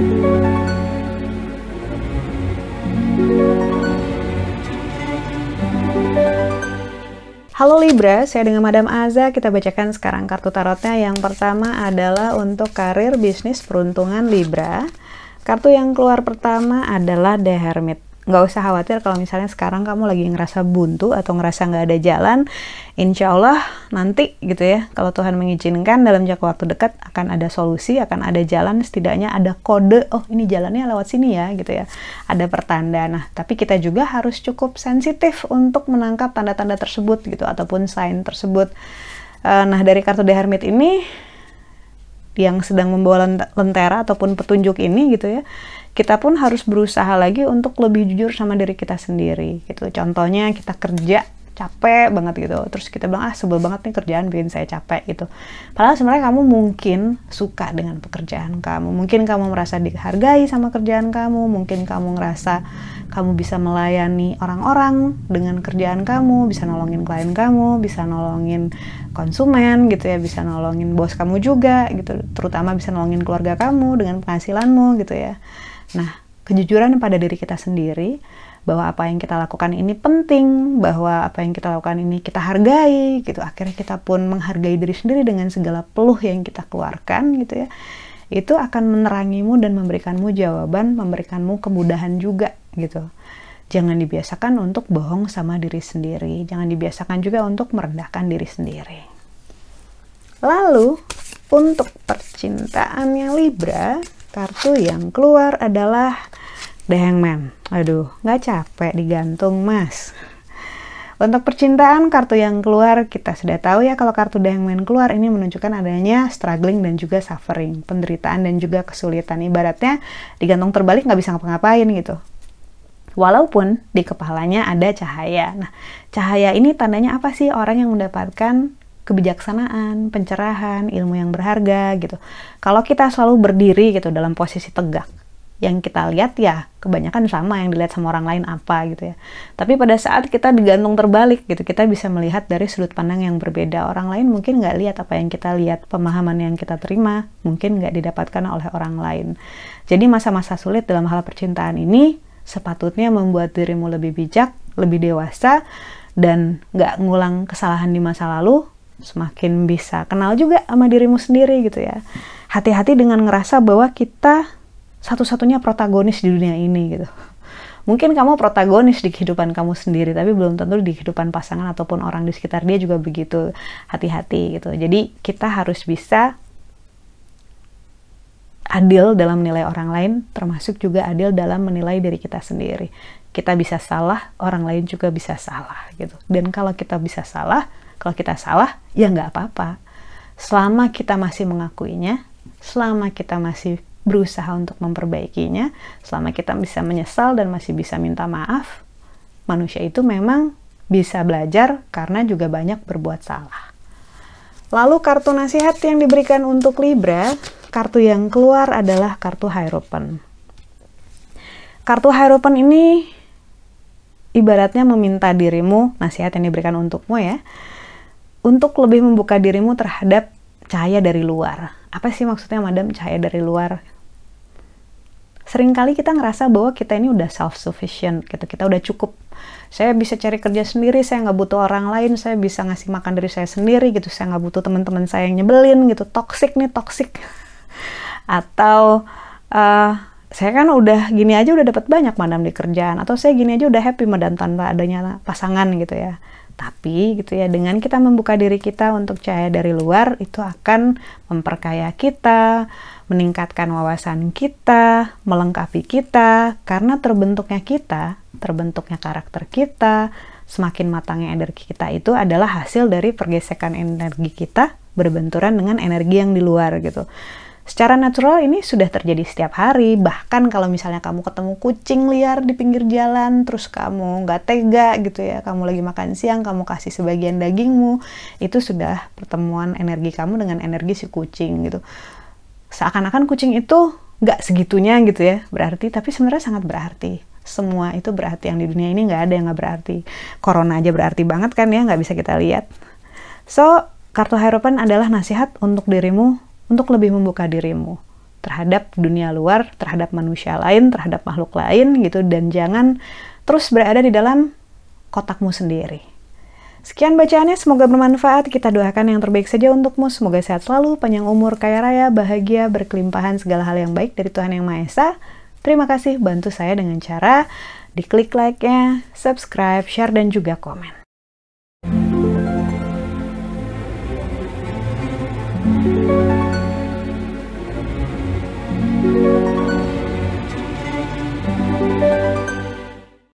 Halo Libra, saya dengan Madam Aza. Kita bacakan sekarang kartu tarotnya. Yang pertama adalah untuk karir, bisnis, peruntungan Libra. Kartu yang keluar pertama adalah The Hermit nggak usah khawatir kalau misalnya sekarang kamu lagi ngerasa buntu atau ngerasa nggak ada jalan insya Allah nanti gitu ya kalau Tuhan mengizinkan dalam jangka waktu dekat akan ada solusi akan ada jalan setidaknya ada kode oh ini jalannya lewat sini ya gitu ya. Ada pertanda. Nah tapi kita juga harus cukup sensitif untuk menangkap tanda-tanda tersebut gitu ataupun sign tersebut. Uh, nah dari kartu The Hermit ini yang sedang membawa lentera ataupun petunjuk ini gitu ya kita pun harus berusaha lagi untuk lebih jujur sama diri kita sendiri gitu. Contohnya kita kerja capek banget gitu. Terus kita bilang ah sebel banget nih kerjaan bikin saya capek gitu. Padahal sebenarnya kamu mungkin suka dengan pekerjaan kamu. Mungkin kamu merasa dihargai sama kerjaan kamu. Mungkin kamu ngerasa kamu bisa melayani orang-orang dengan kerjaan kamu bisa nolongin klien kamu bisa nolongin konsumen gitu ya. Bisa nolongin bos kamu juga gitu. Terutama bisa nolongin keluarga kamu dengan penghasilanmu gitu ya Nah, kejujuran pada diri kita sendiri bahwa apa yang kita lakukan ini penting, bahwa apa yang kita lakukan ini kita hargai gitu. Akhirnya kita pun menghargai diri sendiri dengan segala peluh yang kita keluarkan gitu ya. Itu akan menerangimu dan memberikanmu jawaban, memberikanmu kemudahan juga gitu. Jangan dibiasakan untuk bohong sama diri sendiri. Jangan dibiasakan juga untuk merendahkan diri sendiri. Lalu, untuk percintaannya Libra, Kartu yang keluar adalah The Hangman. Aduh, nggak capek digantung, Mas. Untuk percintaan, kartu yang keluar kita sudah tahu ya kalau kartu The Hangman keluar ini menunjukkan adanya struggling dan juga suffering, penderitaan dan juga kesulitan. Ibaratnya digantung terbalik nggak bisa ngapa-ngapain gitu. Walaupun di kepalanya ada cahaya. Nah, cahaya ini tandanya apa sih orang yang mendapatkan kebijaksanaan, pencerahan, ilmu yang berharga gitu. Kalau kita selalu berdiri gitu dalam posisi tegak, yang kita lihat ya kebanyakan sama yang dilihat sama orang lain apa gitu ya. Tapi pada saat kita digantung terbalik gitu, kita bisa melihat dari sudut pandang yang berbeda. Orang lain mungkin nggak lihat apa yang kita lihat, pemahaman yang kita terima mungkin nggak didapatkan oleh orang lain. Jadi masa-masa sulit dalam hal percintaan ini sepatutnya membuat dirimu lebih bijak, lebih dewasa, dan nggak ngulang kesalahan di masa lalu, semakin bisa kenal juga sama dirimu sendiri gitu ya. Hati-hati dengan ngerasa bahwa kita satu-satunya protagonis di dunia ini gitu. Mungkin kamu protagonis di kehidupan kamu sendiri, tapi belum tentu di kehidupan pasangan ataupun orang di sekitar dia juga begitu. Hati-hati gitu. Jadi kita harus bisa adil dalam menilai orang lain, termasuk juga adil dalam menilai diri kita sendiri. Kita bisa salah, orang lain juga bisa salah gitu. Dan kalau kita bisa salah, kalau kita salah, ya nggak apa-apa. Selama kita masih mengakuinya, selama kita masih berusaha untuk memperbaikinya, selama kita bisa menyesal dan masih bisa minta maaf, manusia itu memang bisa belajar karena juga banyak berbuat salah. Lalu kartu nasihat yang diberikan untuk Libra, kartu yang keluar adalah kartu Hierophant. Kartu Hierophant ini ibaratnya meminta dirimu, nasihat yang diberikan untukmu ya, untuk lebih membuka dirimu terhadap cahaya dari luar. Apa sih maksudnya madam cahaya dari luar? Seringkali kita ngerasa bahwa kita ini udah self-sufficient gitu, kita udah cukup. Saya bisa cari kerja sendiri, saya nggak butuh orang lain, saya bisa ngasih makan dari saya sendiri gitu, saya nggak butuh teman-teman saya yang nyebelin gitu, toxic nih, toxic. Atau uh, saya kan udah gini aja udah dapat banyak madam di kerjaan, atau saya gini aja udah happy madam tanpa adanya pasangan gitu ya tapi gitu ya dengan kita membuka diri kita untuk cahaya dari luar itu akan memperkaya kita, meningkatkan wawasan kita, melengkapi kita karena terbentuknya kita, terbentuknya karakter kita, semakin matangnya energi kita itu adalah hasil dari pergesekan energi kita berbenturan dengan energi yang di luar gitu. Secara natural ini sudah terjadi setiap hari, bahkan kalau misalnya kamu ketemu kucing liar di pinggir jalan, terus kamu nggak tega gitu ya, kamu lagi makan siang, kamu kasih sebagian dagingmu, itu sudah pertemuan energi kamu dengan energi si kucing gitu. Seakan-akan kucing itu nggak segitunya gitu ya, berarti, tapi sebenarnya sangat berarti. Semua itu berarti yang di dunia ini nggak ada yang nggak berarti. Corona aja berarti banget kan ya, nggak bisa kita lihat. So, kartu Hierophant adalah nasihat untuk dirimu untuk lebih membuka dirimu, terhadap dunia luar, terhadap manusia lain, terhadap makhluk lain gitu dan jangan terus berada di dalam kotakmu sendiri. Sekian bacaannya, semoga bermanfaat. Kita doakan yang terbaik saja untukmu. Semoga sehat selalu, panjang umur, kaya raya, bahagia, berkelimpahan segala hal yang baik dari Tuhan Yang Maha Esa. Terima kasih bantu saya dengan cara diklik like-nya, subscribe, share, dan juga komen.